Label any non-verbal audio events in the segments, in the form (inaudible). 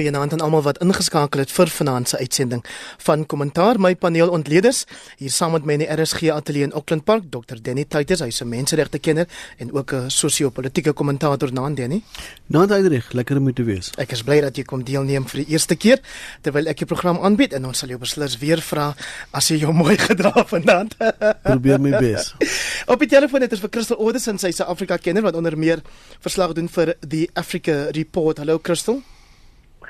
Goeienaand aan almal wat ingeskakel het vir vanaand se uitsending van Kommentaar. My paneel ontleeders hier saam met my in die RSG ateljee in Auckland Park, Dr. Danny Taitus, hy's 'n menseregte kenner en ook 'n sosio-politiese kommentator naam Danny. Nou Danny, lekker om te wees. Ek is bly dat jy kom deelneem vir die eerste keer terwyl ek die program aanbied en ons sal jou beslis weer vra as jy jou mooi (laughs) gedra vanaand. Probeer my bes. Op die telefoon het ons vir Christel Oderson, sy se Afrika kenner wat onder meer verslag doen vir die Africa Report. Hallo Christel.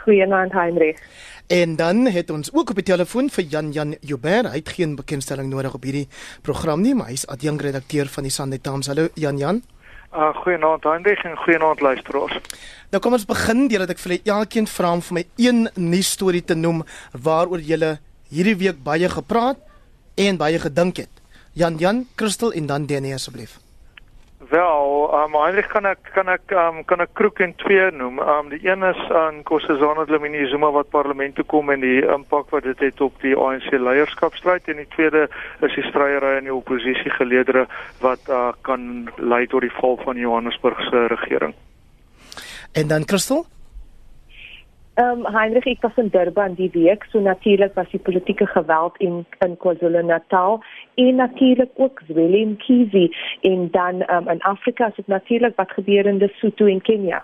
Goeienaand Heinrich. En dan het ons ook op die telefoon vir Jan Jan Joubert. Hy het geen bekendstelling nodig op hierdie program nie, maar hy's adjunkt redakteur van die Sunday Times. Hallo Jan Jan. Uh goeienaand Heinrich en goeienaand luisteraars. Nou kom ons begin deurdat ek vir elkeen vra om vir my een nuus storie te noem waaroor jy hierdie week baie gepraat en baie gedink het. Jan Jan, Christel en dan Danie asseblief. Wel, um, Heinrich kan ek kan ek um, kan ek kroek en twee noem. Um, die een is aan Kossazana Dlamini Zuma wat parlement toe kom en die impak wat dit het op die ANC leierskapstryd en die tweede is die stryery in die oppositiegeleedere wat uh, kan lei tot die val van Johannesburg se regering. En dan Christel? Ehm um, Heinrich ek was in Durban die week, so natuurlik was die politieke geweld in in KwaZulu-Natal en natuurlik ook Willem Kizi en dan um, in Afrika is dit natuurlik wat gebeur in Lesotho en Kenia.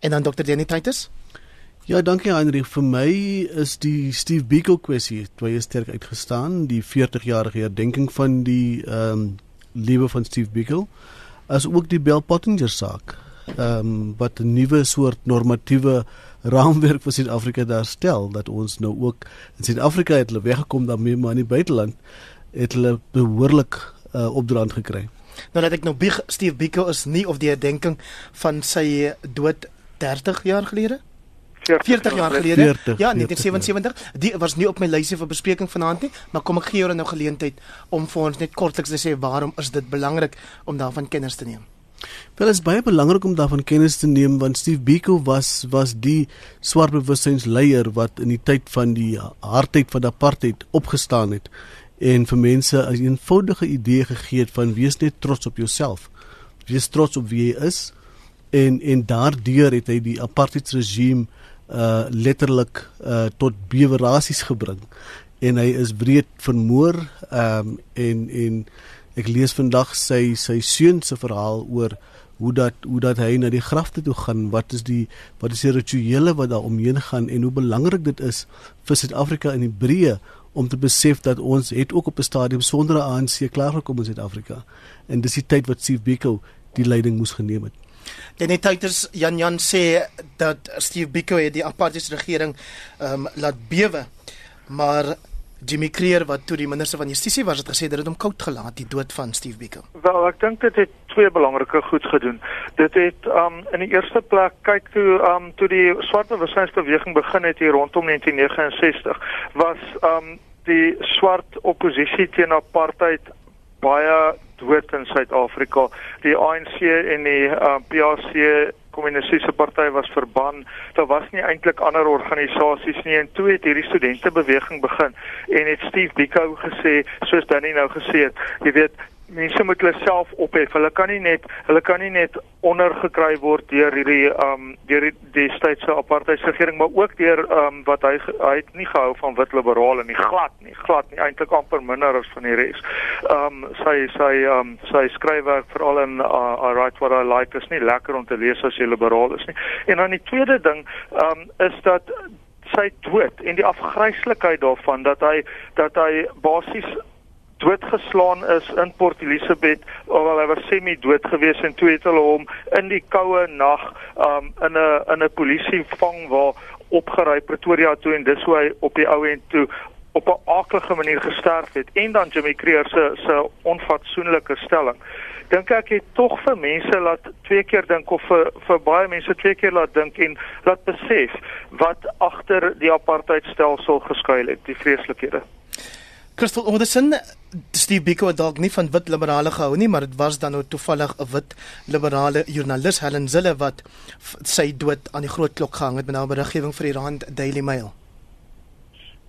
En dan Dr. Jenny Titus? Ja, dankie Heinrich. Vir my is die Steve Biko kwessie baie sterk uitgestaan, die 40-jarige herdenking van die ehm um, lewe van Steve Biko, as ook die Bell Pottinger saak ehm um, wat 'n nuwe soort normatiewe raamwerk vir Suid-Afrika daar stel dat ons nou ook in Suid-Afrika het hulle weggekom daarmee maar in die buiteland het hulle behoorlik uh, opdraand gekry. Nou dat ek nou Big Steve Biko is nie of die herdenking van sy dood 30 jaar gelede? 40 jaar gelede? 40, ja 1977 ja. die was nie op my lysie vir bespreking vanaand nie maar kom ek gee jou nou geleentheid om vir ons net kortliks te sê waarom is dit belangrik om daarvan kennis te neem Wel is baie belangrik om daarvan kennis te neem want Steve Biko was was die swart bewussynsleier wat in die tyd van die hardheid van apartheid opgestaan het en vir mense 'n eenvoudige idee gegee het van wees net trots op jouself. Wees trots op wie jy is en en daardeur het hy die apartheid regime uh letterlik uh tot bewerasies gebring en hy is breed vermoor um en en Ek lees vandag sy sy seun se verhaal oor hoe dat hoe dat hy na die grafte toe gaan. Wat is die wat is die rituele wat daar omheen gaan en hoe belangrik dit is vir Suid-Afrika in die breë om te besef dat ons het ook op 'n stadium sonder 'n ANC klaar gekom in Suid-Afrika. En dis die tyd wat Steve Biko die leiding moes geneem het. Dene Tuiters Jan Jan sê dat Steve Biko het die apartheid regering ehm um, laat bewe. Maar Jimmy Creer wat toe die minister van Justisie was het gesê dat dit hom koud gelaat die dood van Steve Biko. Wel, ek dink dit het twee belangrike goed gedoen. Dit het um in die eerste plek kyk toe um toe die swart bewussynsbeweging begin het hier rondom 1969 was um die swart oppositie teen apartheid baie dood in Suid-Afrika. Die ANC en die uh, PAC kommunistiese party was verban. Daar was nie eintlik ander organisasies nie en toe het hierdie studentebeweging begin en het Steve Biko gesê soos Danny nou gesê het, jy weet mense moet hulle self ophef. Hulle kan nie net hulle kan nie net ondergekry word deur hierdie um deur die destydse apartheidsregering, maar ook deur um wat hy hy het nie gehou van wit liberale nie, glad nie, glad nie, eintlik amper minder as van die res. Um sy sy um sy skryfwerk veral in uh, I write what I like is nie lekker om te lees as jy liberaal is nie. En dan die tweede ding um is dat sy dood en die afgryslikheid daarvan dat hy dat hy basies doodgeslaan is in Port Elizabeth alhoewel hy was semi dood gewees en toe het hulle hom in die koue nag um, in 'n in 'n polisie vang waar opgery Pretoria toe en dis hoe hy op die ou end toe op 'n aardige manier gesterf het. En dan Jimmy Creer se se onfatsoenlike stelling. Dink ek het tog vir mense laat twee keer dink of vir vir baie mense twee keer laat dink en laat besef wat agter die apartheidstelsel geskuil het die vreeslikhede Crystal Anderson, Steve Biko het dalk nie van wit liberale gehou nie, maar dit was dan nou toevallig 'n wit liberale joernalis Helen Zille wat sy dood aan die groot klok gehang het met 'n beriggewing vir die Rand Daily Mail.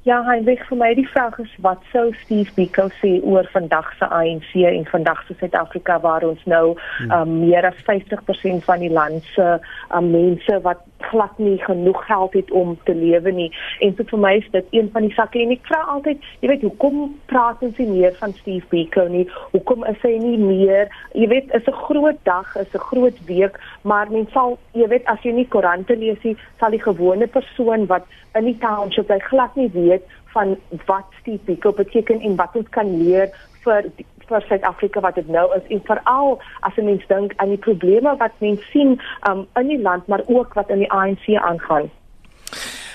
Ja, hy weg vir my die vraag is wat sou Steve Biko sê oor vandag se ANC en vandag se Suid-Afrika waar ons nou hmm. um, meer as 50% van die land se um, mense wat glad nie genoeg geld het om te lewe nie. En so vir my is dit een van die sakke en ek vra altyd, jy weet, hoekom praat ons nie meer van Steve Biko nie? Hoekom is hy nie meer, jy weet, is 'n groot dag, is 'n groot week, maar mens sal, jy weet, as jy nie koerante lees nie, sal die gewone persoon wat in die township by glad nie weet van wat Steve Biko beteken en wat ons kan leer vir vir Suid-Afrika wat dit nou is en veral as 'n mens dink aan die probleme wat mense sien um, in die land maar ook wat in die ANC aangaan.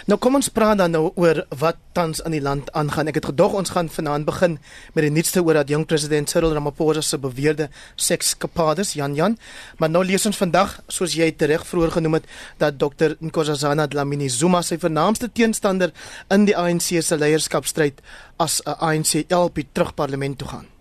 Nou kom ons praat dan nou oor wat tans in die land aangaan. Ek het gedog ons gaan vanaand begin met die nuutste oor dat jong president Cyril Ramaphosa se beweerde sekskapades Jan Jan. Maar nou lees ons vandag, soos jy reg vroeër genoem het, dat Dr Nkosazana Dlamini Zuma sy vernaamste teenstander in die ANC se leierskapstryd as 'n ANC LP terug parlement toe gaan.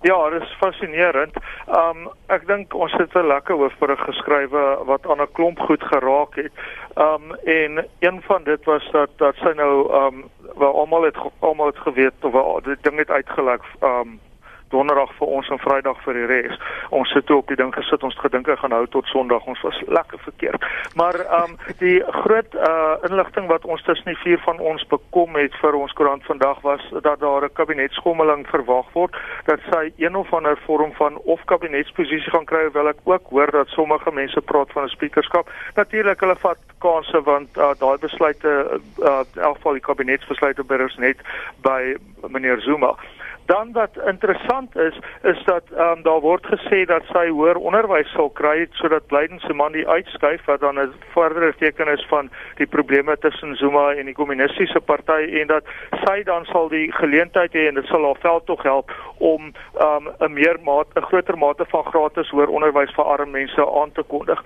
Ja, dit is fascinerend. Um ek dink ons het 'n lekker hoofberig geskrywe wat aan 'n klomp goed geraak het. Um en een van dit was dat dat sy nou um waar almal het almal het geweet of waar die ding het uitgelek um donderdag vir ons en vrydag vir die res. Ons sit toe op die ding gesit, ons gedink gaan hou tot sonderdag. Ons was lekker verkeerd. Maar ehm um, die groot uh inligting wat ons tussen die vier van ons bekom het vir ons koerant vandag was dat daar 'n kabinetskommeling verwag word dat sy een of ander vorm van of kabinetsposisie gaan kry, hoewel ek ook hoor dat sommige mense praat van 'n sprekerskap. Natuurlik hulle vat kansse want uh, daai besluite uh in elk geval die kabinetsbesluite berus net by meneer Zuma. Dan wat interessant is, is dat ehm um, daar word gesê dat sy hoër onderwys sal kry sodat Blyden se man die uitskuif wat dan 'n verdere teken is van die probleme tussen Zuma en die kommunistiese party en dat sy dan sal die geleentheid hê en dit sal haar veld tog help om ehm um, 'n meer mate 'n groter mate van gratis hoër onderwys vir arme mense aan te kondig.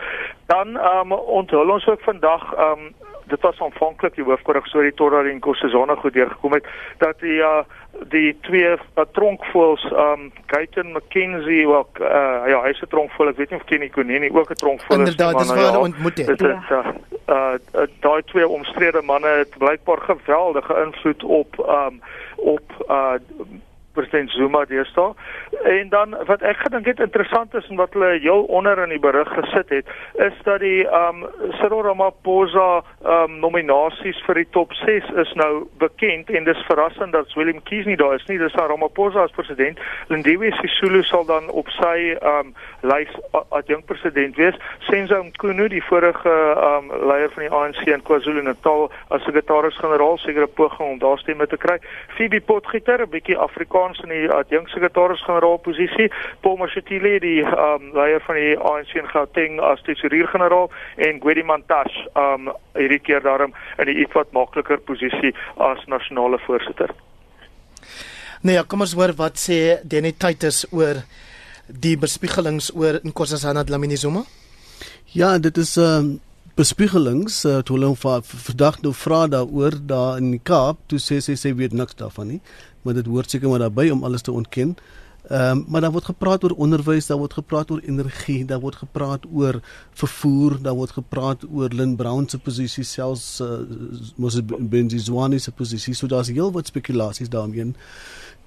Dan ehm um, onthul ons ook vandag ehm um, dit was aanvanklik die hoofkorrektorie totdat die Nkosazana goed deurgekom het dat die uh, die twee uh, tronkvoëls um Gaitan McKenzie ook uh, ja hy's 'n tronkvoël ek weet nie of Kenny Konini ook 'n tronkvoël is inderdaad dis waar hulle ja, ontmoet het dit is ja. uh, uh daai twee omstrede manne het blykbaar geweldige invloed op um op uh president Zuma deesdae. En dan wat ek gedink het interessant is en wat hulle heel onder in die berig gesit het, is dat die um Cyril Ramaphosa um nominasies vir die top 6 is nou bekend en dis verrassend dat Willem Kies nie daar is nie. Dis Ramaphosa as president. Lindiwe Sisulu sal dan op sy um lys as jong president wees. Senzo Mkhunu, die vorige um leier van die ANC in KwaZulu-Natal as sekretaris-generaal, sekere poging om daar stemme te kry. Phoebe Potgieter, 'n bietjie Afrika Afrikaans in die adjunksekretaris-generaal posisie, Paul Mashatile die um leier van die ANC in Gauteng as tesourier-generaal en Gwedi Mantashe um hierdie keer daarom in die ietwat makliker posisie as nasionale voorsitter. Nee, ja, kom ons hoor wat sê Denny Titus oor die bespiegelings oor Nkosazana Dlamini Zuma. Ja, dit is 'n um bespiegelings uh, toe hulle vandag nou vra daaroor daar in die Kaap, toe sê sy sy weet niks daarvan nie maar dit hoort seker maar daarbey om alles te ontken. Ehm um, maar daar word gepraat oor onderwys, daar word gepraat oor energie, daar word gepraat oor vervoer, daar word gepraat oor Lynn Brown se posisie selfs uh, mos Benji Zwane se posisie. So daar's heelwat spekulasies daarmee.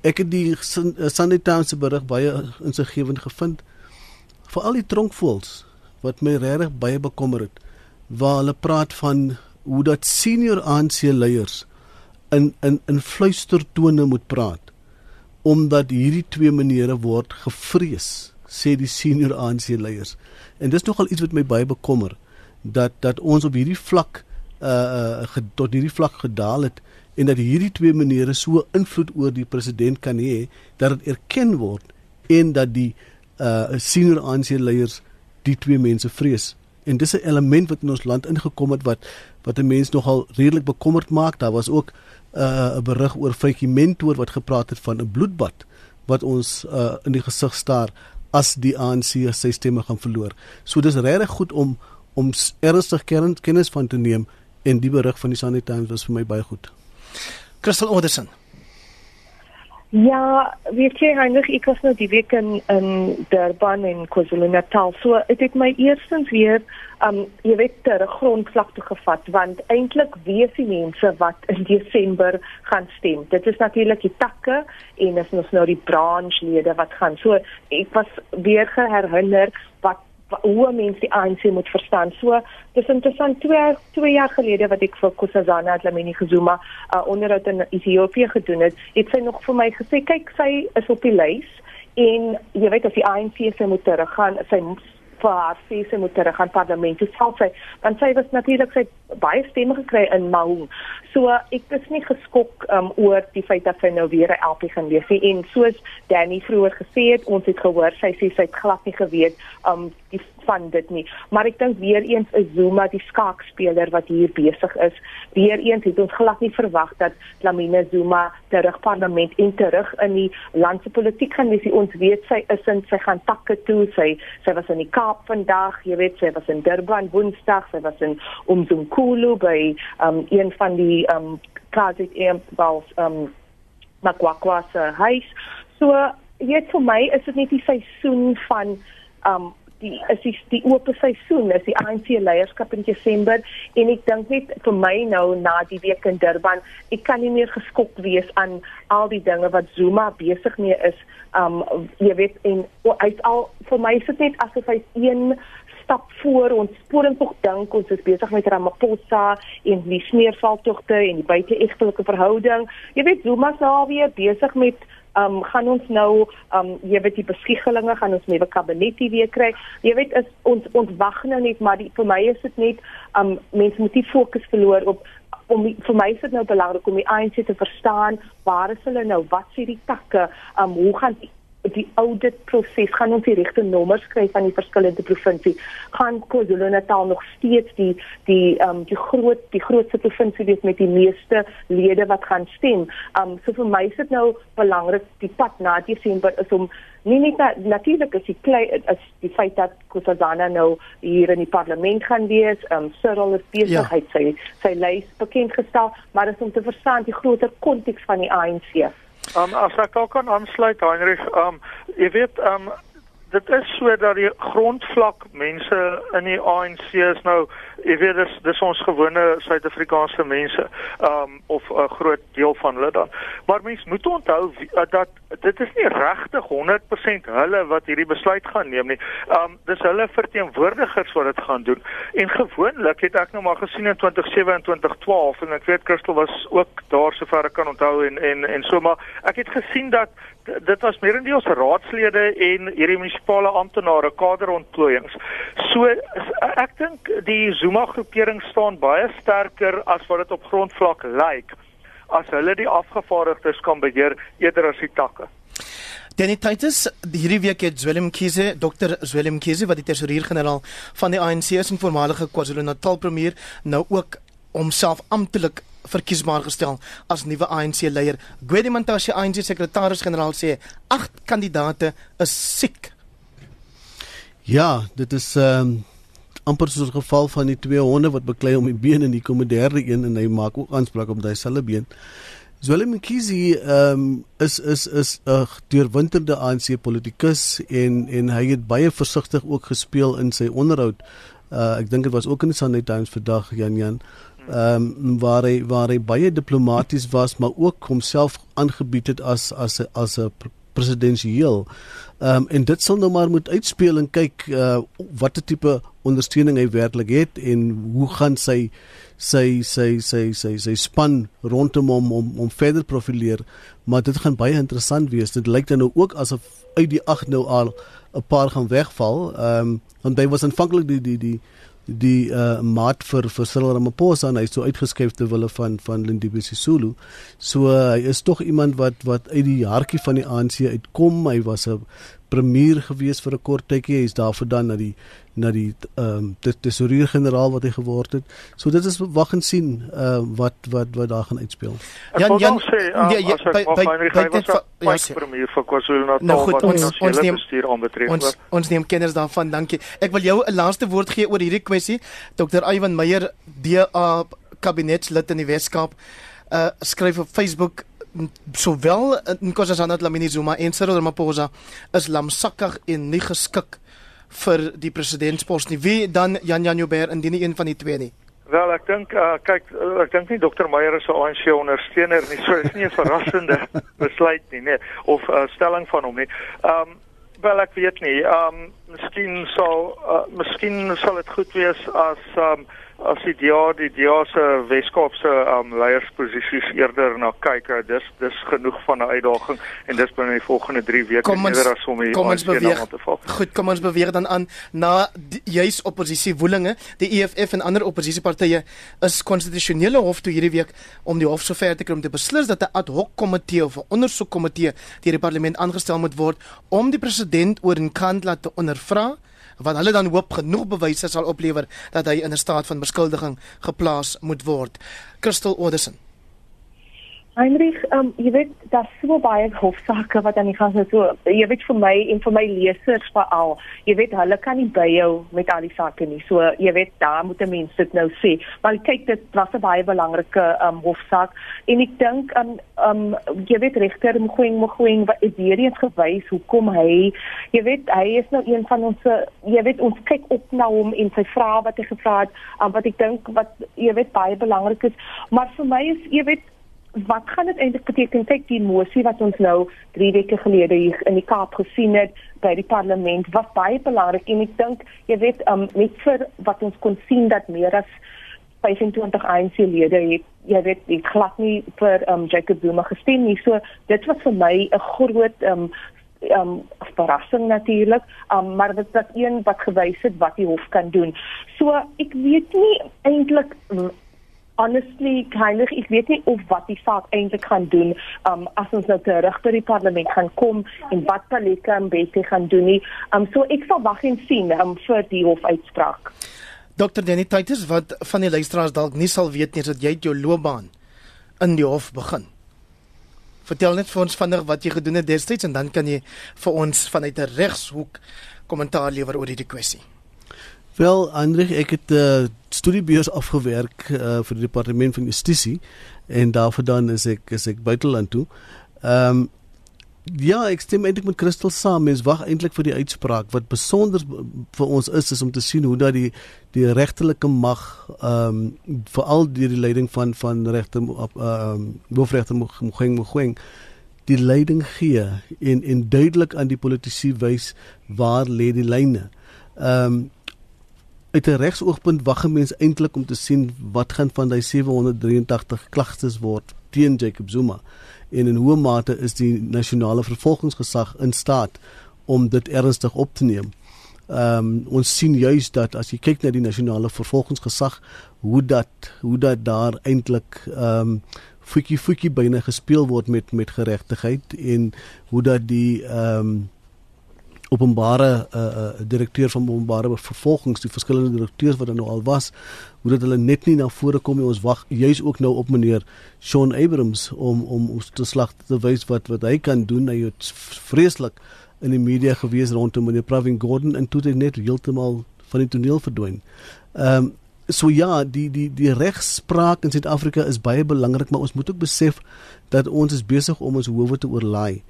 Ek het die eh, Sunday Times se berig baie insiggewend gevind. Veral die tronkvoels wat my regtig baie bekommer het, waar hulle praat van hoe dat senior ANC leiers in in in fluistertone moet praat omdat hierdie twee menere word gevrees sê die senior ANC leiers. En dis nogal iets wat my baie bekommer dat dat ons op hierdie vlak uh, uh tot hierdie vlak gedaal het en dat hierdie twee menere so invloed oor die president kan hê dat dit erken word en dat die uh senior ANC leiers die twee mense vrees en dis 'n element wat in ons land ingekom het wat wat 'n mens nogal redelik bekommerd maak daar was ook uh, 'n berig oor Faitjie Mentor wat gepraat het van 'n bloedbad wat ons uh, in die gesig staar as die ANC sy stemme gaan verloor. So dis regtig goed om om ernstig kennis van te neem en die berig van die Sunday Times was vir my baie goed. Crystal Anderson Ja, weet jy Heinrich, ek was nou die week in in Durban en KwaZulu-Natal. So ek het my eerstens weer um jy weet ter grondvlak toe gevat want eintlik weet die mense wat in Desember gaan stem. Dit is natuurlik die takke en is ons nou die branchlede wat gaan. So ek was weer geherinner wat hoe mense die ANC moet verstaan. So dis interessant twee twee jaar gelede wat ek vir Kusazana Dlamini Zuma uh, onderhoud in Ethiopië gedoen het, het sy nog vir my gesê kyk sy is op die lys en jy weet as die ANC se moet teruggaan, sy vir haar sê sy moet terug aan parlement toe sal sy want sy was natuurlik sy baie stemme gekry in Mahung. So ek is nie geskok um, oor die feit dat sy nou weer 'n LP gaan lees nie en soos Danny vroeër gesê het, ons het gehoor sy sê sy het glad nie geweet um die van dit nie. Maar ek dink weer eens is Zuma die skaakspeler wat hier besig is. Weer eens het ons glad nie verwag dat Lamine Zuma terug parlement en terug in die land se politiek gaan wees. Ons weet sy is in sy gaan takke toe. Sy sy was in die Kaap vandag, jy weet sy was in Durban Woensdag, sy was in Umzimkhulu by um een van die um KZN bals um Makwakwa se huis. So jy vir my is dit net die seisoen van um die is die, die oop seisoen is die ANC leierskap in Desember. En ek dink net vir my nou na die week in Durban ek kan nie meer geskok wees aan al die dinge wat Zuma besig mee is um jy weet en uit al vir my is dit net asof hy een stap voor ons sporing tog dink ons is besig met Ramaphosa en die smeervaltogte en die buiteegtelike verhouding. Jy weet Zuma is nou weer besig met um gaan ons nou um jy weet die beskikkelinge gaan ons nuwe kabinet weer kry. Jy weet is ons ons wag nou net maar die, vir my is dit net um mense moet nie fokus verloor op om vir my is dit nou belangrik om die ANC te verstaan waar is hulle nou wat sê die takke um hoe gaan die die audit proses gaan ons die regte nommers kry van die verskillende provinsie gaan KwaZulu-Natal nog steeds die die ehm um, die groot die grootste provinsie wees met die meeste lede wat gaan stem. Ehm um, so vir my is dit nou belangrik die pad na Desember is om nie net na, natuurlik is die klei is die feit dat KwaZulu nou hier in die parlement gaan wees. Ehm um, Cyril is besig ja. sy sy lys bekend gestel, maar is om te verstaan die groter konteks van die ANC. Um as ek ook kan aansluit Heinrich, um jy weet um dit is so dat die grondvlak mense in die ANC is nou jy weet dis dis ons gewone Suid-Afrikaanse mense um of 'n groot deel van hulle dan. Maar mense moet onthou uh, dat dit is nie regtig 100% hulle wat hierdie besluit gaan neem nie. Um dis hulle verteenwoordigers wat dit gaan doen. En gewoonlik het ek nou maar gesien in 2007 en 2012 en ek weet Christel was ook daar sover ek kan onthou en en en so maar ek het gesien dat dit was meerendeels raadslede en hierdie munisipale amptenare kaderontplooiings. So ek dink die Zuma groepering staan baie sterker as wat dit op grondvlak lyk as hulle die afgevaardigdes kan beheer eerder as die takke. Danny Titus, hierdie week het Zwelin Kiese, Dr. Zwelin Kiese wat die tesourier-generaal van die ANC is en voormalige KwaZulu-Natal premier nou ook homself amptelik verkiesbaar gestel as nuwe ANC leier. Gwedi Mantashe ANC sekretaris-generaal sê agt kandidate is siek. Ja, dit is ehm um, amper soos 'n geval van die twee honde wat beklei om die been en die kom 'n derde een en hy maak ook aanspraak op daai selfe been. Zweli Mkhize um, is is is 'n deurwinterde ANC politikus en en hy het baie versigtig ook gespeel in sy onderhoud. Uh ek dink dit was ook in die Sunday Times vandag Jan Jan ehm um, waar hy waar hy baie diplomaties was maar ook homself aangebied het as as as 'n presidensieel. Ehm um, en dit sal nou maar moet uitspeel en kyk uh watter tipe ondersteuning hy werklik het en hoe gaan sy sy sy sy sy sy span rondom hom om om verder profileer. Maar dit gaan baie interessant wees. Dit lyk dan nou ook asof uit die 8 nou al 'n paar gaan wegval. Ehm um, want hy was aanvanklik die die die die uh, maat vir vir Cyril Ramaphosa en hy is so uitgeskuif te wille van van Lindiwe Sisulu. So uh, hy is tog iemand wat wat uit die hartjie van die ANC uitkom. Hy was 'n premier gewees vir 'n kort tydjie. Hy's daarvoor dan na die na die ehm um, tesourier generaal wat hy geword het. So dit is wag en sien uh wat wat wat daar gaan uitspeel. Jan Jan sê uh, nee, ja, by by by dit ja, premier vir KwaZulu-Natal nou goed, ons ons neem ons ons neem kennis daarvan. Dankie. Ek wil jou 'n laaste woord gee oor hierdie kwessie. Dr. Ivan Meyer, DA kabinetslid in die Weskaap, uh skryf op Facebook sowel Nkosazana Dlamini Zuma en Cyril Ramaphosa is lamsakkig en nie geskik vir die presidentspos nie. Wie dan Jan Jan Joubert indien nie een van die twee nie? Wel, ek dink uh, kyk ek dink nie dokter Meyer is 'n ANC ondersteuner nie. (laughs) So is nie 'n verrassende (laughs) besluit nie, nee, of 'n uh, stelling van hom nie. Ehm um, wel ek weet nie. Ehm um, miskien sal uh, miskien sal dit goed wees as ehm um, as die DA die DA se Weskaapse um, leiersposisies eerder na kyk. Uh, dis dis genoeg van 'n uitdaging en dis binne die volgende 3 weke eerder as om hier ons beweeg te val. Goed, kom ons beweeg dan aan na juis oppositie woelinge. Die EFF en ander oppositiepartye is konstitusionele hof toe hierdie week om die hof sover te kry om te beslis dat 'n ad hoc komitee of 'n ondersoekkomitee deur die parlement aangestel moet word om die president oor 'n kant laat ondervra wat hulle dan hoop genoeg bewyse sal oplewer dat hy in 'n staat van beskuldiging geplaas moet word. Crystal Oderson Heinrich, um, jy weet daar's so baie hofsaake wat aan die gang is. So, jy weet vir my en vir my lesers veral, jy weet hulle kan nie by jou met al die sake nie. So jy weet daar moet mense dit nou sê. Maar kyk dit was 'n baie belangrike um, hofsaak en ek dink aan um, jy weet regter Mkhweng Mkhweng wat weer eens gewys hoekom hy jy weet hy is nou een van ons jy weet ons kyk op na hom en sy vrae wat hy gevra het, um, wat ek dink wat jy weet baie belangrik is. Maar vir my is jy weet wat gaan dit eintlik beteken? Kyk die mosie wat ons nou 3 weke gelede hier in die Kaap gesien het by die parlement was baie belangrik. En ek dink jy weet um, net vir wat ons kon sien dat meer as 25 ANC lede het jy weet die glad nie vir um, Jacob Zuma gestem nie. So dit was vir my 'n groot um, um verrassing natuurlik um maar dit was een wat gewys het wat die hof kan doen. So ek weet nie eintlik honestly kindlik ek weet nie of wat die saak eintlik gaan doen um as ons nou terug by die parlement gaan kom en wat Paleka en Betty gaan doen nie. Um so ek sal wag en sien um vir die hofuitspraak. Dr Denny Titus wat van die luisteraars dalk nie sal weet nie is dat jy jou loopbaan in die hof begin. Vertel net vir ons vinnig wat jy gedoen het destyds en dan kan jy vir ons vanuit 'n regshoek kommentaar lewer oor hierdie kwessie Wel, Andrej, ek het 'n uh, studiebeurs afgewerk uh, vir die departement van justisie en daarvoor dan is ek is ek buiteland toe. Ehm um, ja, ek stem eintlik met Christel saam. Mens wag eintlik vir die uitspraak wat besonder vir ons is is om te sien hoe dat die die regtelike mag ehm um, veral deur die leiding van van regter ehm um, hoofregter Mogeng Mogeng die leiding gee en en duidelik aan die politici wys waar lê die lyne. Ehm um, uit 'n regsoogpunt wag 'n mens eintlik om te sien wat gaan van daai 783 klagtes word teen Jacob Zuma en in hoe mate is die nasionale vervolgingsgesag in staat om dit ernstig op te neem. Ehm um, ons sien juis dat as jy kyk na die nasionale vervolgingsgesag hoe dat hoe dat daar eintlik ehm um, fukie fukie byna gespeel word met met geregtigheid en hoe dat die ehm um, openbare uh, uh, direkteur van openbare vervolgings die verskillende direkteurs wat daar nou al was hoe dat hulle net nie na vore kom nie ons wag juis ook nou op meneer Sean Abrams om om ons te slag te wys wat wat hy kan doen hy het vreeslik in die media gewees rondom meneer Pravin Gordhan en toe dit net heeltemal van die toneel verdwyn. Ehm um, so ja die die die regspraak in Suid-Afrika is baie belangrik maar ons moet ook besef dat ons is besig om ons howe te oorlaai.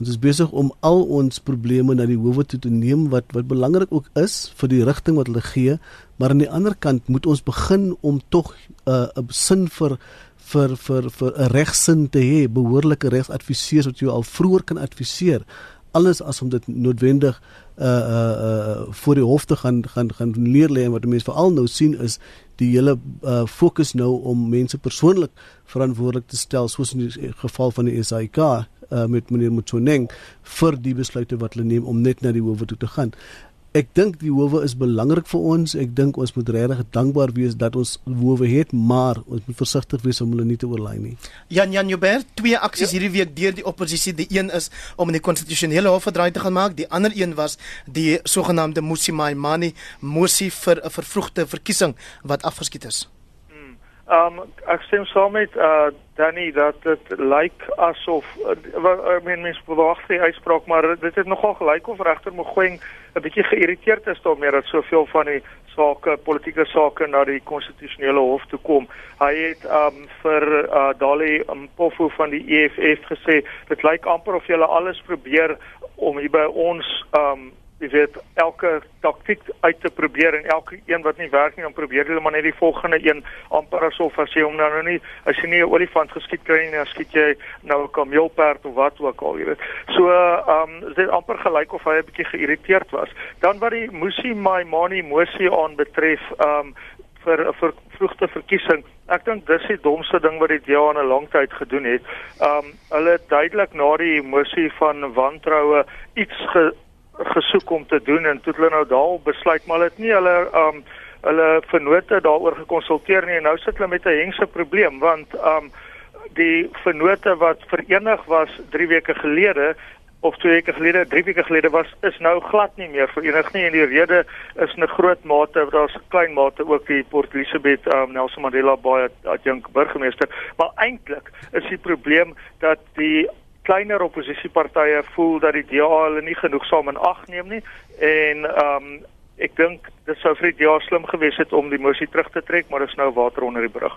Ons is besig om al ons probleme na die howe toe te neem wat wat belangrik ook is vir die rigting wat hulle gee, maar aan die ander kant moet ons begin om tog 'n uh, sin vir vir vir vir 'n regsin te hê, behoorlike regsadviseurs wat jou al vroeër kan adviseer alles as om dit noodwendig uh uh uh voor die hof te gaan gaan gaan leer lê. En wat mense veral nou sien is die hele uh fokus nou om mense persoonlik verantwoordelik te stel soos in die geval van die SAIK uh, met meneer Mtsoneng vir die besluite wat hulle neem om net na die howe toe te gaan. Ek dink die howe is belangrik vir ons. Ek dink ons moet regtig dankbaar wees dat ons howe het, maar ons moet versigtig wees om hulle nie te oorlaai nie. Jan Jan Joubert, twee aksies ja. hierdie week deur die oppositie. Die een is om in die konstitusionele hof verdraai te gaan maak. Die ander een was die sogenaamde Musimai Mani mosie vir 'n vervroegde verkiesing wat afgeskiet is. Um, ek stem saam met uh Danny dat dit lyk asof uh, ek meen mense verwag die uitspraak maar dit het nogal gelyk of regter Mogoeng 'n bietjie geïrriteerd is daarmee dat soveel van die sake politieke sake na die konstitusionele hof toe kom. Hy het um vir uh, Dali Mpofu van die EFF gesê dit lyk amper of julle alles probeer om hier by ons um jy weet elke taktik uit te probeer en elke een wat nie werk nie dan probeer hulle maar net die volgende een amper asof as jy hom nou, nou nie as jy nie 'n olifant geskiet kry nie skiet jy nou 'n kameelperd of wat ook al jy weet. So ehm um, dit amper gelyk of hy 'n bietjie geïrriteerd was. Dan wat die Musi Maimani mosie aan betref ehm um, vir 'n ver, vroegte verkiesing ek dink dis die domste ding wat die DA in 'n lang tyd gedoen het. Ehm um, hulle het duidelik na die mosie van wantroue iets ge, gesoek om te doen en toe hulle nou daal besluit maar hulle het nie hulle um hulle vennote daaroor gekonsulteer nie en nou sit hulle met 'n hengse probleem want um die vennote wat verenig was 3 weke gelede of 2 weke gelede, 3 weke gelede was is nou glad nie meer verenig nie en die rede is 'n groot mate daar's 'n klein mate ook die Port Elizabeth um, Nelson Mandela Bay adjunk burgemeester. Maar eintlik is die probleem dat die kleiner oppositiepartye voel dat die DA hulle nie genoegsaam in ag neem nie en ehm um, ek dink dit sou vir die DA slim gewees het om die mosie terug te trek maar is nou water onder die brug.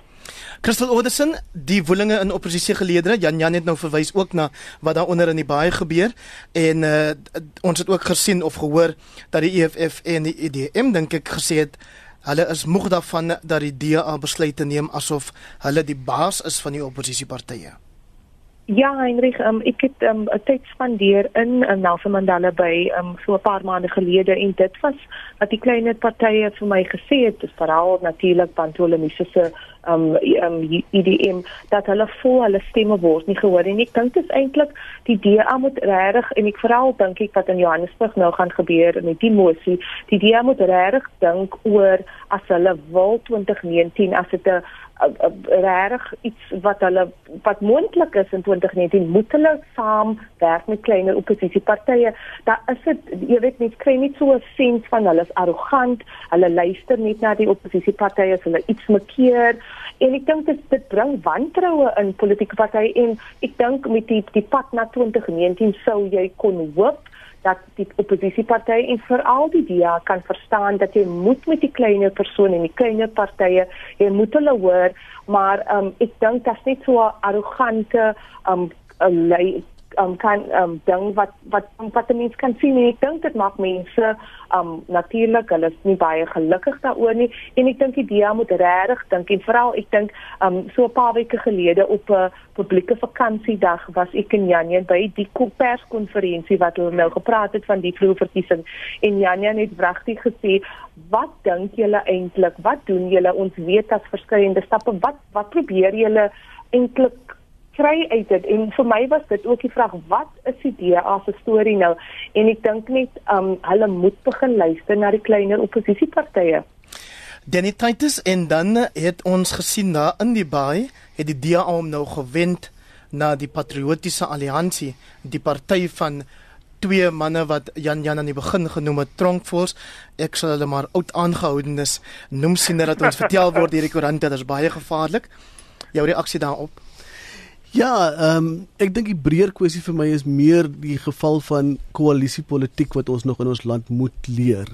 Christel Oderson, die woelinge in oppositiegeleedere, Jan Jan het nou verwys ook na wat daar onder in die baie gebeur en uh, ons het ook gesien of gehoor dat die EFF en die EDM dink ek gesê het hulle is moeg daarvan dat die DA besluite neem asof hulle die baas is van die oppositiepartye. Ja, Heinrich, um, ek het um, tyd spandeer in um, Nelson Mandela by um, so 'n paar maande gelede en dit was wat die kleiner partye vir my gesê het, dis veral natuurlik Pantolomise se um um IDM dat hulle voel hulle stemme word nie gehoor en ek dink dit is eintlik die DA moet regtig en ek veral dink ek wat in Johannesburg nou gaan gebeur met die mosie, die DA moet regtig dink oor as hulle wil 2019 as dit 'n regtig iets wat hulle wat moontlik is in 2019 moet hulle saam werk met kleiner oppositiepartye. Daar is dit jy weet net kry net so 'n sens van hulle is arrogant, hulle luister net na die oppositiepartye as hulle iets makkeer en ek dink dit dit bring wantroue in politieke partye en ek dink met die die pad na 2019 sou jy kon hoop dat die oppositiepartye en veral die DA kan verstaan dat jy moet met die kleiner persone en die kleiner partye jy moet hulle hoor maar um, ek dink dit is net so arrogante um, um kan um ding wat wat wat mense kan sien en ek dink dit maak mense um natuurlik hulle is nie baie gelukkig daaroor nie. En ek dink die DEA moet regtig dink en veral ek dink um so 'n paar weke gelede op 'n publieke vakansiedag was ek in Janjan by die perskonferensie wat hulle nou gepraat het van die vloerverkiesing. En Janjan het wragtig gesê wat dink julle eintlik wat doen julle? Ons weet dat verskillende stappe. Wat wat probeer julle eintlik kry uit dit. En vir my was dit ook die vraag wat is die DA se storie nou? En ek dink net um hulle moet begin luister na die kleiner oppositiepartye. Danny Titus en dan het ons gesien na in die baai het die DA om nou gewend na die patriotiese alliansie die party van twee manne wat Jan Jan aan die begin genoem het Tronkfors ek sal hulle maar oud aangehoudenes noem sien dat ons vertel word hierdie koerante. Dat is baie gevaarlik. Jou reaksie daarop Ja, ehm um, ek dink die breër kwessie vir my is meer die geval van koalisiepolitiek wat ons nog in ons land moet leer.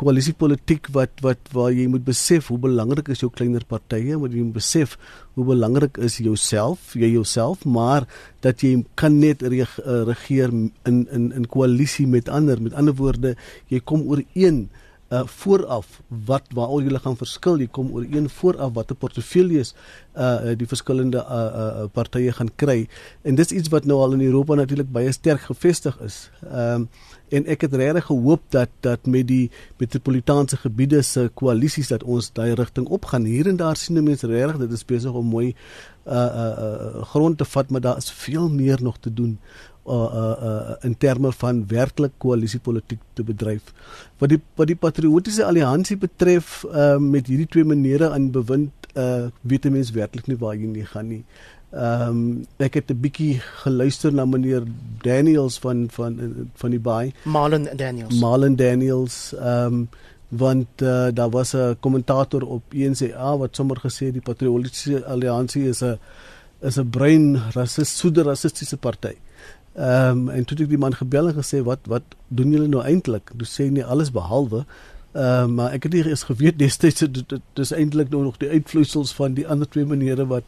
Koalisiepolitiek wat wat waar jy moet besef hoe belangrik is jou kleiner partye, moet jy besef hoe belangrik is jouself, jy jouself, maar dat jy kan net eh, regeer in in in koalisie met ander. Met ander woorde, jy kom ooreen uh vooraf wat waaroor jy gaan verskil jy kom oor een vooraf watter portefeuilles uh die verskillende uh, uh partye gaan kry en dis iets wat nou al in Europa natuurlik baie sterk gevestig is. Ehm um, en ek het regtig gehoop dat dat met die metropolitaanse gebiede se koalisies dat ons daai rigting opgaan. Hier en daar sien mense regtig dit is besig om mooi uh uh, uh grond te vat, maar daar is veel meer nog te doen uh, uh, uh, in terme van werklik koalisiepolitiek te bedryf. Wat die wat die patriotiese alliansie betref uh, met hierdie twee menere aan bewind uh, weet mense werklik nie waar hulle gaan nie. Ehm um, ek het 'n bietjie geluister na meneer Daniels van van van die baai. Marlon Daniels. Marlon Daniels ehm um, want uh, daar was 'n kommentator op ENCA wat sommer gesê die patriotiese alliansie is 'n is 'n brein rassist, soeder rassistiese party. Ehm um, en toe het ek die man gebel en gesê wat wat doen julle nou eintlik? Toe sê hy nee alles behalwe Uh, maar ek het nie eens geweet destyds dit, dit is eintlik nou nog die uitvloeisels van die ander twee maniere wat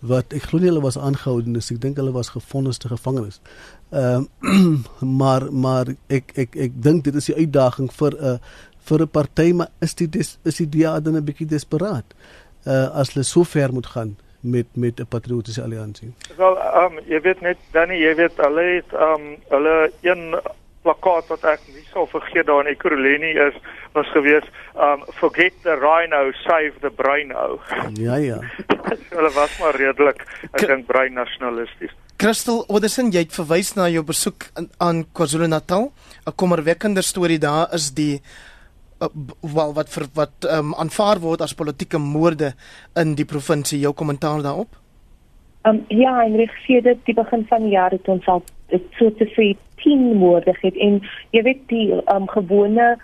wat ek glo nie hulle was aangehou en ek dink hulle was gefonnis te gevangenes. Ehm uh, (clears throat) maar maar ek ek ek dink dit is die uitdaging vir 'n uh, vir 'n party maar is dit is die DA dan 'n bietjie desperaat. Uh as hulle so ver moet gaan met met 'n patriotiese alliansie. Wel, ehm um, jy weet net Danny, jy weet hulle het ehm um, hulle een plakkaat wat ek nie sal vergeet daar in Ekurhuleni is was gewees um forget the rhino save the braino. Ja ja. (laughs) hulle was maar redelik ek dink brein nasionalisties. Crystal Oderson, jy het verwys na jou besoek aan KwaZulu-Natal. 'n Kommerwekkende storie daar is die wel wat vir wat um, aanvaar word as politieke moorde in die provinsie. Jou kommentaar daarop? Um, ja, en reg sê dit die begin van die jaar het ons al so te sê 10 moorde gehad en jy weet die um, gewone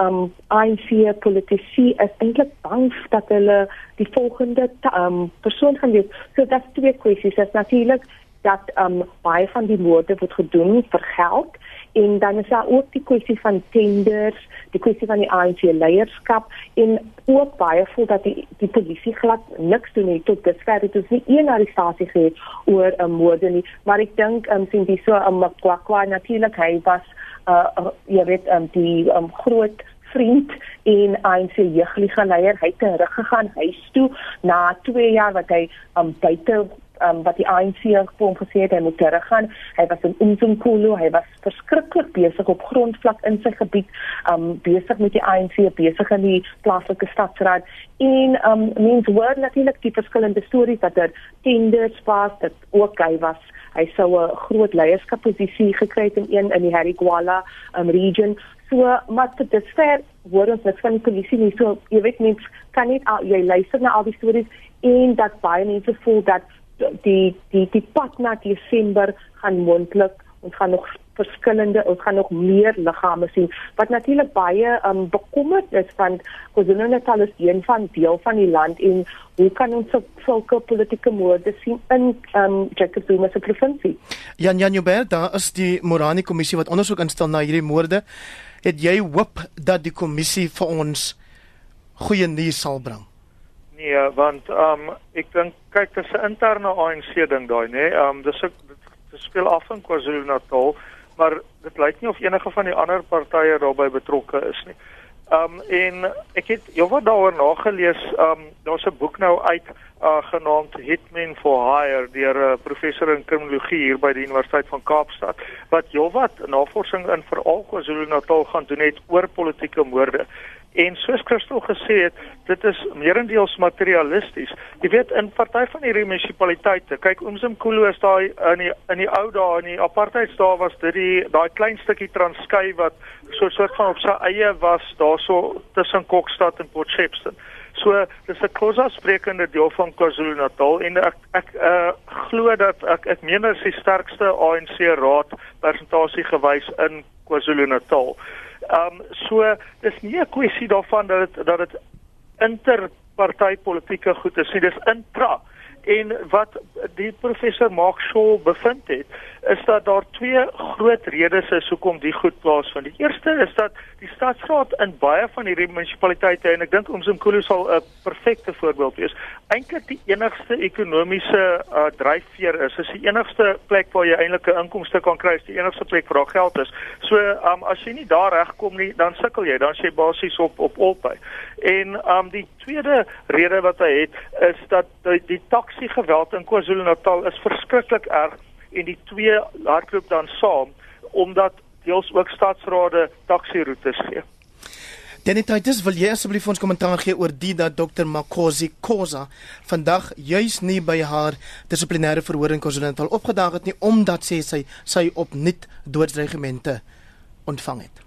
um ANC politici is eintlik bang dat hulle die volgende um persoon gaan wees. So dit's twee kwessies. Dit's natuurlik dat um baie van die moorde word gedoen vir geld en dan is daar ook die kwessie van tenders, die kwessie van die ANC leierskap en ook baie voel dat die die polisie glad niks doen nie. Tot dusver het ons nie een arrestasie gehad oor 'n moorde nie, maar ek dink um sien dis so 'n makwakwa natuurlik hy was uh, uh jy weet um die um groot vriend en ANC jeuglige leier. Hy het teruggegaan huis toe na 2 jaar wat hy um buite um, wat die ANC vir hom gesê het hy moet teruggaan. Hy was in Umzimkhulu, hy was verskriklik besig op grondvlak in sy gebied, um besig met die ANC, besig in die plaaslike stadsraad. En um mens hoor natuurlik die verskillende stories dat daar er tenders was dat ook hy was hy sou 'n groot leierskapposisie gekry het in een in die Harigwala um region. So maar dit is ver hoor ons net van die polisie nie. So jy weet mens kan nie al, jy luister na al die stories en dat baie mense voel dat die die die pad na Desember gaan moontlik ons gaan nog verskillende ons gaan nog meer liggame sien. Wat natuurlik baie um, bekommerd is van KwaZulu-Natal is een van deel van die land en hoe kan ons so sulke politieke moorde sien in um, Jacob Zuma se provinsie? Jan Jan Joubert daar is die Morani kommissie wat ondersoek instel na hierdie moorde. Het jy hoop dat die kommissie vir ons goeie nuus sal bring? Nee, want ehm um, ek dink kyk dis 'n interne ANC ding daai, nê? Ehm um, dis ek dit speel af in KwaZulu-Natal, maar dit lyk nie of enige van die ander partye daarbey betrokke is nie. Ehm um, en ek het heelwat daaroor nagelees. Ehm um, daar's 'n boek nou uit uh, genaamd Hitmen for Hire deur 'n uh, professor in kriminologie hier by die Universiteit van Kaapstad wat heelwat navorsing in veral KwaZulu-Natal gaan doen het oor politieke moorde. En soos Christel gesê het, dit is meerendeels materialisties. Jy weet in party van hierdie munisipaliteite, kyk Umzimkhulu is daai in die in die ou dae in die apartheidsdae was dit die daai klein stukkie Transkei wat so soort van op sy eie was daarso tussen Kokstad en Port Shepstone. So dis 'n kosa sprekende deel van KwaZulu-Natal en ek ek uh, glo dat ek ek meen dit is die sterkste ANC raad persentasie gewys in KwaZulu-Natal. Ehm um, so dis nie 'n kwessie daarvan dat dit dat dit interpartytetiese goed is nie, dis intra. En wat die professor Mark Shaw bevind het, is dat daar twee groot redes is hoekom die goed plaasvind. Die eerste is dat die stadsraad in baie van hierdie munisipaliteite en ek dink Umzimkhulu sal 'n perfekte voorbeeld wees, eintlik die enigste ekonomiese uh, dryfveer is. Dit is die enigste plek waar jy eintlik 'n inkomste kan kry, die enigste plek waar daar geld is. So, um, as jy nie daar regkom nie, dan sukkel jy, dan sê basies op op albei. En um die tweede rede wat hy het is dat die, die taksi geweld in KwaZulu-Natal is verskriklik erg en die twee hardloop dan saam omdat deels ook stadsrade taxi roetes gee. Denititis wil jy asseblief ons kommentaar gee oor die dat Dr Makosi Khoza vandag juis nie by haar dissiplinêre verhoor in KwaZulu-Natal opgedaag het nie omdat sê sy sy opnuut doodsregimente ontvang het.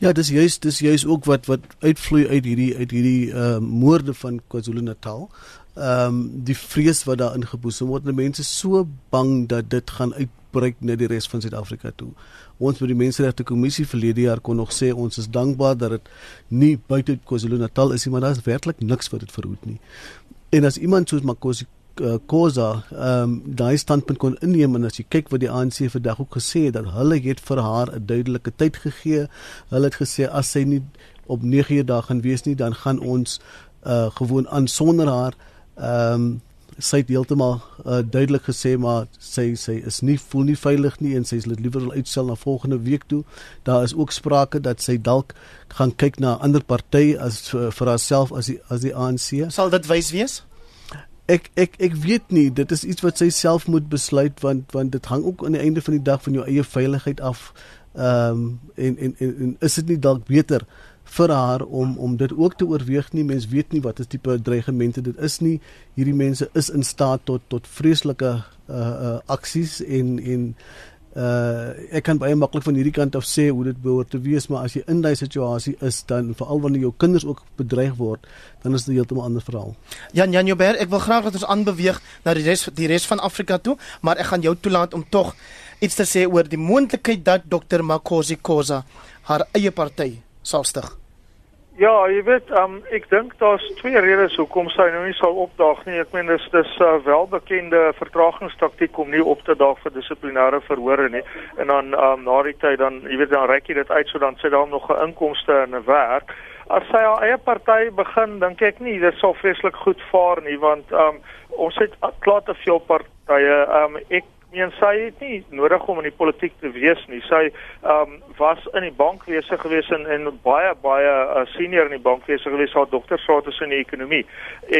Ja, dis juis dis juis ook wat wat uitvloei uit hierdie uit hierdie uh moorde van KwaZulu-Natal ehm um, die vrees wat daar ingeboesem word. Die mense so bang dat dit gaan uitbreek na die res van Suid-Afrika toe. Ons by die Menseregte Kommissie verlede jaar kon nog sê ons is dankbaar dat dit nie buite KwaZulu-Natal is nie, maar daar is werklik niks wat dit verhoed nie. En as iemand soos Makosi uh, Khoza ehm um, daai standpunt kon inneem en as jy kyk wat die ANC vandag ook gesê het dat hulle het vir haar 'n duidelike tyd gegee. Hulle het gesê as sy nie op 9 uur daar gaan wees nie, dan gaan ons uh gewoon aan sonder haar ehm um, sy het heeltemal uh, duidelik gesê maar sy sy is nie voel nie veilig nie en sy sal dit liewer wil uitstel na volgende week toe. Daar is ook sprake dat sy dalk gaan kyk na 'n ander party as vir, vir haarself as die as die ANC. Sal dit wys wees? Ek ek ek weet nie, dit is iets wat sy self moet besluit want want dit hang ook aan die einde van die dag van jou eie veiligheid af. Ehm um, en, en en en is dit nie dalk beter vir haar om om dit ook te oorweeg nie. Mens weet nie wat is tipe dreigemente dit is nie. Hierdie mense is in staat tot tot vreeslike uh uh aksies en en uh ek kan baie maklik van hierdie kant af sê hoe dit behoort te wees, maar as jy in daai situasie is dan veral wanneer jou kinders ook bedreig word, dan is dit heeltemal 'n ander verhaal. Jan Jan Joubert, ek wil graag dat ons aanbeweeg na die res die res van Afrika toe, maar ek gaan jou toelaat om tog iets te sê oor die moontlikheid dat Dr Makosi Khoza haar eie party sal stig. Ja, jy weet, um, ek dink daar's twee redes hoekom sy nou nie sal opdaag nie. Ek meen dis dis 'n uh, welbekende vertragingstaktiek om nie op te daag vir dissiplinêre verhore nie. En dan um, na die tyd dan, jy weet, dan rek jy dit uit sodat sy dan nog 'n inkomste en 'n werk. As sy haar eie party begin, dink ek nie dit sal vreeslik goed vaar nie, want um, ons het klaar te veel partye. Um, ek meen sy het nie nodig om in die politiek te wees nie. Sy ehm um, was in die bankwese gewees en en baie baie uh, senior in die bankwese gewees, haar doktergraad is in die ekonomie.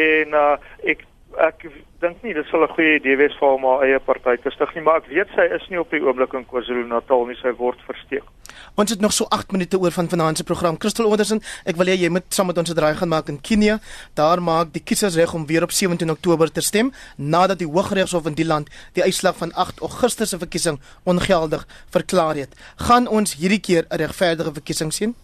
En uh, ek ek dink nie dit sal 'n goeie idee wees vir hom om haar eie party te stig nie, maar ek weet sy is nie op die oomblik in KwaZulu-Natal nie, sy word versteek. Ons het nog so 8 minute oor van vanaand se program. Christel Onderson, ek wil hê jy moet saam met ons 'n draai gaan maak in Kenia. Daar maak die kiesers reg om weer op 17 Oktober te stem nadat die Hooggeregshof in die land die uitslag van 8 Augustus se verkiesing ongeldig verklaar het. Gaan ons hierdie keer 'n regverdige verkiesing sien?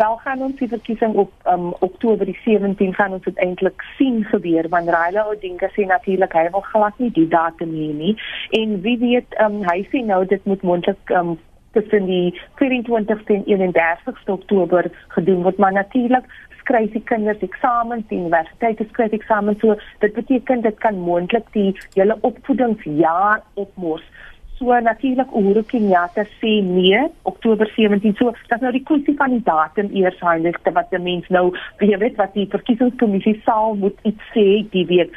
wel gaan ons die verkiesing op um, Oktober die 17 gaan ons dit eintlik sien gebeur want Raila Odinga sê natuurlik hy wil glad nie die datum hê nie en wie weet um, hy sê nou dit moet moontlik um, tussen die 24ste en 31ste Oktober gedoen word maar natuurlik skryf die kinders eksamens die universiteit skryf eksamens so dit beteken dit kan moontlik die hele opvoedingsjaar opmors So natuurlik Uhuru Kenyatta sê nee Oktober 17. So dat nou die kwessie van die datum eers handig te wat die mens nou jy weet wat die verkiesingskommissie sal moet iets sê die week.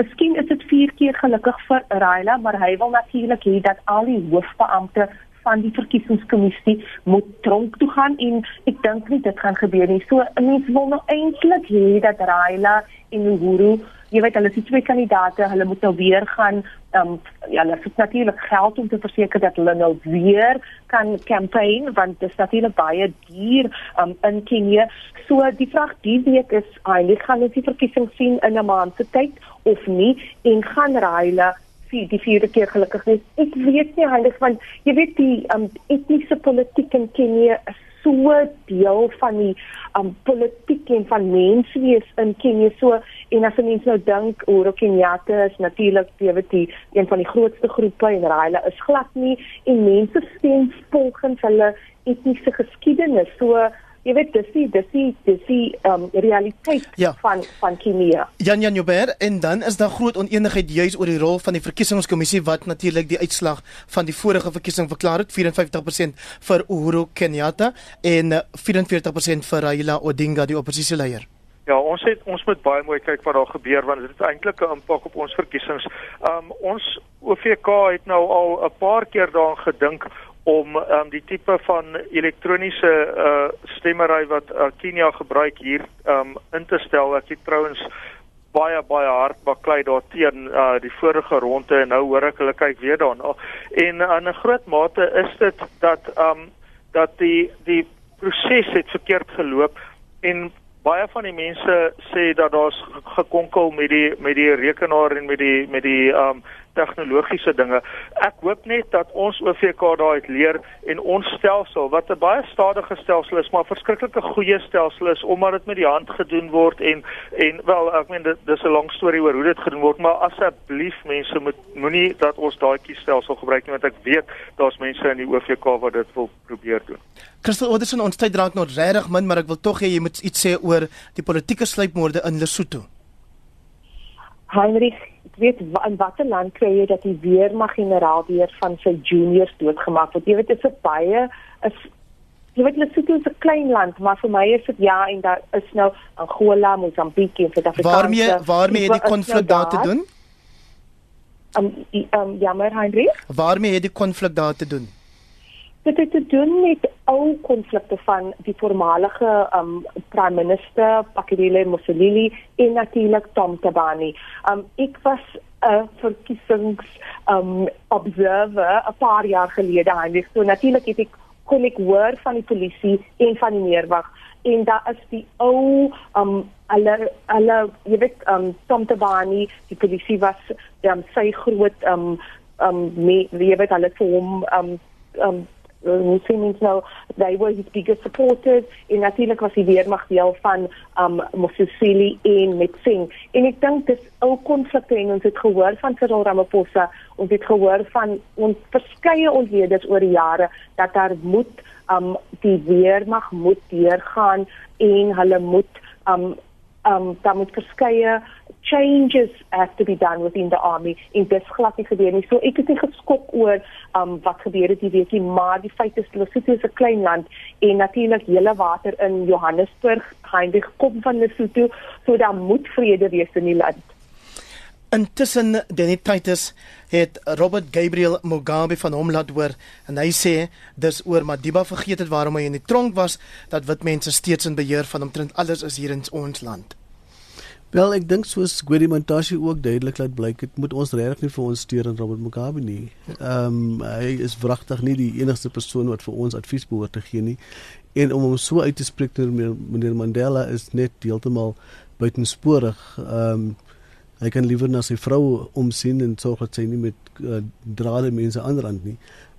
Miskien is dit vier keer gelukkig vir Raila, maar hy wil natuurlik hê dat al die hoofbeampte van die verkiesingskommissie moet tronk toe gaan en ek dink nie dit gaan gebeur nie. So mense wil nou eintlik hê dat Raila en Uhuru jy weet hulle is die twee kandidaate, hulle moet nou weer gaan ehm um, ja, hulle het natuurlik geld om te verseker dat hulle nou weer kan campaign want dit is natuurlik baie duur um, in Kenia. So die vraag die week is eintlik gaan ons die verkiesing sien in 'n maand se tyd of nie en gaan Raila vir die vierde keer gelukkig wees. Ek weet nie heilig want jy weet die um, etniese politiek in Kenia is so deel van die um, politiek en van menswees in Kenia so en as mense nou dink oor Kenyatta is natuurlik weet jy een van die grootste groepe en Raila is glad nie en mense stem volgens hulle etniese geskiedenis so jy weet dis die dis die dis die um, realiteit ja. van van Kenia. Jan Jan Joubert en dan is daar groot oneenigheid juis oor die rol van die verkiesingskommissie wat natuurlik die uitslag van die vorige verkiesing verklaar het 54% vir Uhuru Kenyatta en 44% vir Raila Odinga die oppositieleier. Ja, ons het ons moet baie mooi kyk wat daar gebeur want dit het eintlik 'n impak op ons verkiesings. Um ons OVK het nou al 'n paar keer daaraan gedink om um, die tipe van elektroniese uh, stemmery wat uh, Kenia gebruik hier um, in te stel. Ek het trouens baie baie hard baklei daarteen uh, die vorige ronde en nou hoor ek hulle kyk weer daarna. En in 'n groot mate is dit dat um dat die die proses het verkeerd geloop en baie van die mense sê dat daar's gekonkel met die met die rekenaar en met die met die um tegnologiese dinge. Ek hoop net dat ons OVK daai uit leer en ons stelsel wat 'n baie stadige stelsel is, maar verskriklike goeie stelsel is omdat dit met die hand gedoen word en en wel ek meen dit dis 'n lang storie oor hoe dit gedoen word, maar asseblief mense moet moenie dat ons daai kiesstelsel gebruik nie want ek weet daar's mense in die OVK wat dit wil probeer doen. Christel Oderson ons tyd draak nog regtig min, maar ek wil tog hê jy moet iets sê oor die politieke sluipmoorde in Lesotho. Heinrich weet in watter land kry jy dat die weermag generaal weer van sy juniors doodgemaak word? Jy weet dit is 'n baie is jy weet Lesotho is 'n klein land, maar vir my is dit ja en daar is nou Angola, Mosambik en Suid-Afrika. Waarmee waarmee het die konflik nou daar te doen? Um, um jammer Heinrich. Waarmee het die konflik daar te doen? Dit het te doen met ou konflikte van die voormalige um prime minister Pakidile Mosolili en natuurlik Tom Tabani. Um ek was 'n verkiesings um observer 'n paar jaar gelede Heinrich. So natuurlik het ek kon ek hoor van die polisie en van die meerwag en daar is die ou um alle alle jy weet um Tom Tabani die polisie was um, sy groot um um me, jy weet hulle vir hom um um hoe sê mens nou they were his biggest supporters en natuurlik was die weermag deel van um Mosisili en Metsing en ek dink dis ou konflikte en ons het gehoor van Cyril Ramaphosa ons het gehoor van ons verskeie ontleeders oor die jare dat daar moet um die weermag moet deurgaan en hulle moet um um daar moet verskeie changes have to be done within the army in this glad nie gebeur nie. So ek het nie geskok oor um wat gebeur het die weekie, maar die feit is Lesotho is 'n klein land en natuurlik hele water in Johannesburg heindig kom van Lesotho, so daar moet vrede wees in die land. Intussen Denititis het Robert Gabriel Mugabe van hom laat hoor en hy sê dis oor Madiba vergeet het waarom hy in die tronk was dat wit mense steeds in beheer van omtrent alles is hier in ons land. Wel, ek dink soos Gwedi Mantashe ook duidelik laat blyk, dit moet ons regtig nie vir ons steun aan Robert Mugabe nie. Ehm um, hy is wragtig nie die enigste persoon wat vir ons advies behoort te gee nie. En om hom so uit te spreek teenoor meneer Mandela is net heeltemal buitensporig. Ehm um, hy kan liewer na sy vrou omsien en sorg dat sy nie met uh, drade mense aanrand nie.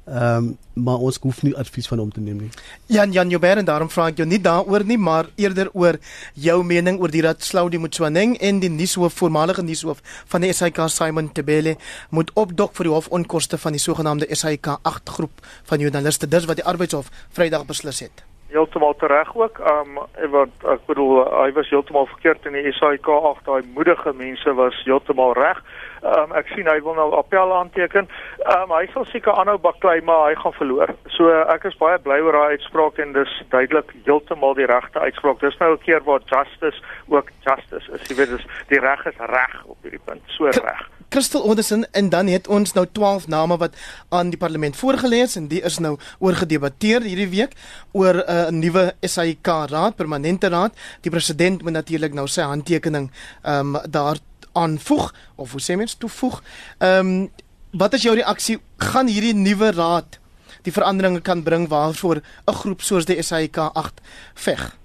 Ehm um, maar ons hoef nie advies van hom te neem nie. Jan Jan Joubert en daarom vra ek jou nie daaroor nie, maar eerder oor jou mening oor die dat Slaudi Mtswaneng en die nuushoof voormalige nuushoof van die SAK Simon Tebele moet opdok vir die hofonkoste van die sogenaamde SAK 8 groep van joernaliste. Dis wat die arbeidshof Vrydag beslis het. Heeltemal reg ook. Ehm um, wat ek bedoel hy was heeltemal verkeerd in die SAK 8. Daai moedige mense was heeltemal reg. Ehm um, ek sien hy wil nou appel aanteken. Ehm um, hy sal seker aanhou baklei maar hy gaan verloor. So ek is baie bly oor daai uitspraak en dis duidelik heeltemal die regte uitspraak. Dis nou 'n keer waar justice ook justice is. Jy weet dis die reg is reg op hierdie punt. So reg. Crystal Anderson en dan het ons nou 12 name wat aan die parlement voorgelees en die is nou oorgedebatteer hierdie week oor eh, 'n uh, nuwe SAIK raad, permanente raad. Die president moet natuurlik nou sy handtekening ehm um, daar aanvoeg of hoe sê mens toevoeg. Ehm um, wat is jou reaksie? Gaan hierdie nuwe raad die veranderinge kan bring waarvoor 'n groep soos die SAIK 8 veg?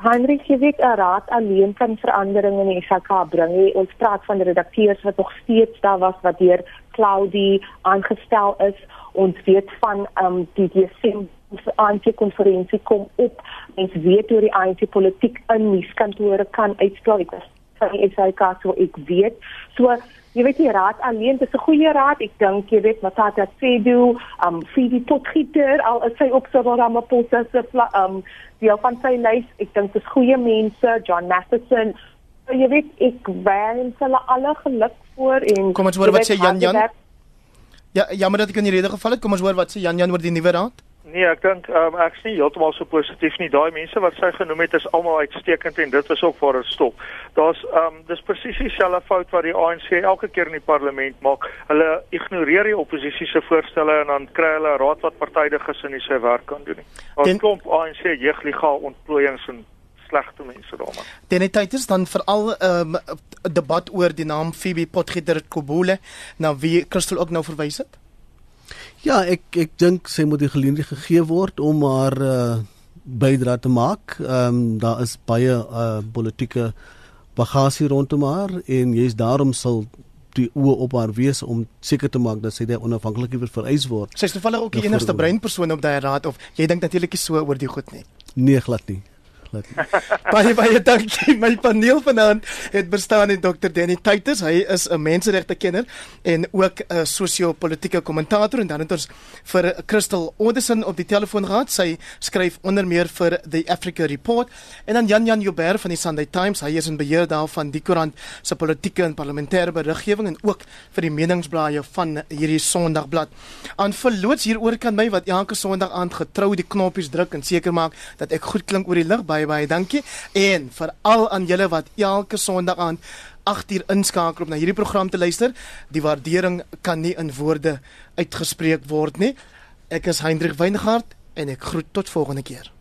Heinrich Jewik, 'n raad alleen kan veranderinge in die SAIK bring. Ons praat van redakteurs wat nog steeds daar was wat deur Claudie aangestel is. Ons weet van ehm um, die DSM se anti-konferensie kom op. Ons weet hoe die anti-politiek in nuuskantore kan uitspel van die SAK so ek weet. So jy weet die raad alleen dis 'n goeie raad. Ek dink jy weet Matata Sedu, um Fidi Potgieter al is sy op 'n Ramaphosa se um die van sy lys. Ek dink dis goeie mense, John Matheson. So jy weet ek wens hulle alle geluk voor en Kom ons hoor wat sê Jan Jan. Ja, jammer dat ek in die rede geval het. Kom ons hoor wat sê Jan Jan oor die nuwe raad. Nee, ek dink um, ek is nie heeltemal so positief nie. Daai mense wat sy genoem het is almal uitstekend en dit was ook vir 'n stop. Daar's ehm um, dis presies dieselfde fout wat die ANC elke keer in die parlement maak. Hulle ignoreer die oppositie se voorstelle en dan kry hulle 'n raad wat partydig is en nie sy werk kan doen nie. Ons klomp ANC jeugligaal ontplooiings en slegte mense daarmee. Den tyd is dan veral 'n um, debat oor die naam Phoebe Potgieter Kobule, na wie Christel ook nou verwys het. Ja, ek ek dink sy moet die geleentheid gegee word om haar uh, bydrae te maak. Ehm um, daar is baie uh, politieke bagasie rondom haar en jy's daarom sal die oë op haar wees om seker te maak dat sy daar onafhanklik weer vereis word. Sy's toevallig ook die enigste breinpersoon op daai raad of jy dink natuurlik nie so oor die goed nie. Nee, glad nie. Glad nie. (laughs) baie baie dankie. My paneel vanaand het bestaan uit Dr. Danny Titus. Hy is 'n menseregte kenner en ook 'n sosio-politiese kommentator en dan het ons vir Crystal Odison op die telefoon gehad. Sy skryf onder meer vir The Africa Report en dan Jan Jan Joubert van die Sunday Times. Hy is in beheer daarvan die koerant se politieke en parlementêre beriggewing en ook vir die meningsblaaie van hierdie Sondagblad. Aan verloots hieroor kan my wat elke Sondag aand getrou die knoppies druk en seker maak dat ek goed klink oor die lig. Baie baie dankie. En veral aan julle wat elke Sondag aand 8 uur inskakel om na hierdie program te luister. Die waardering kan nie in woorde uitgespreek word nie. Ek is Hendrik Weingart en ek groet tot volgende keer.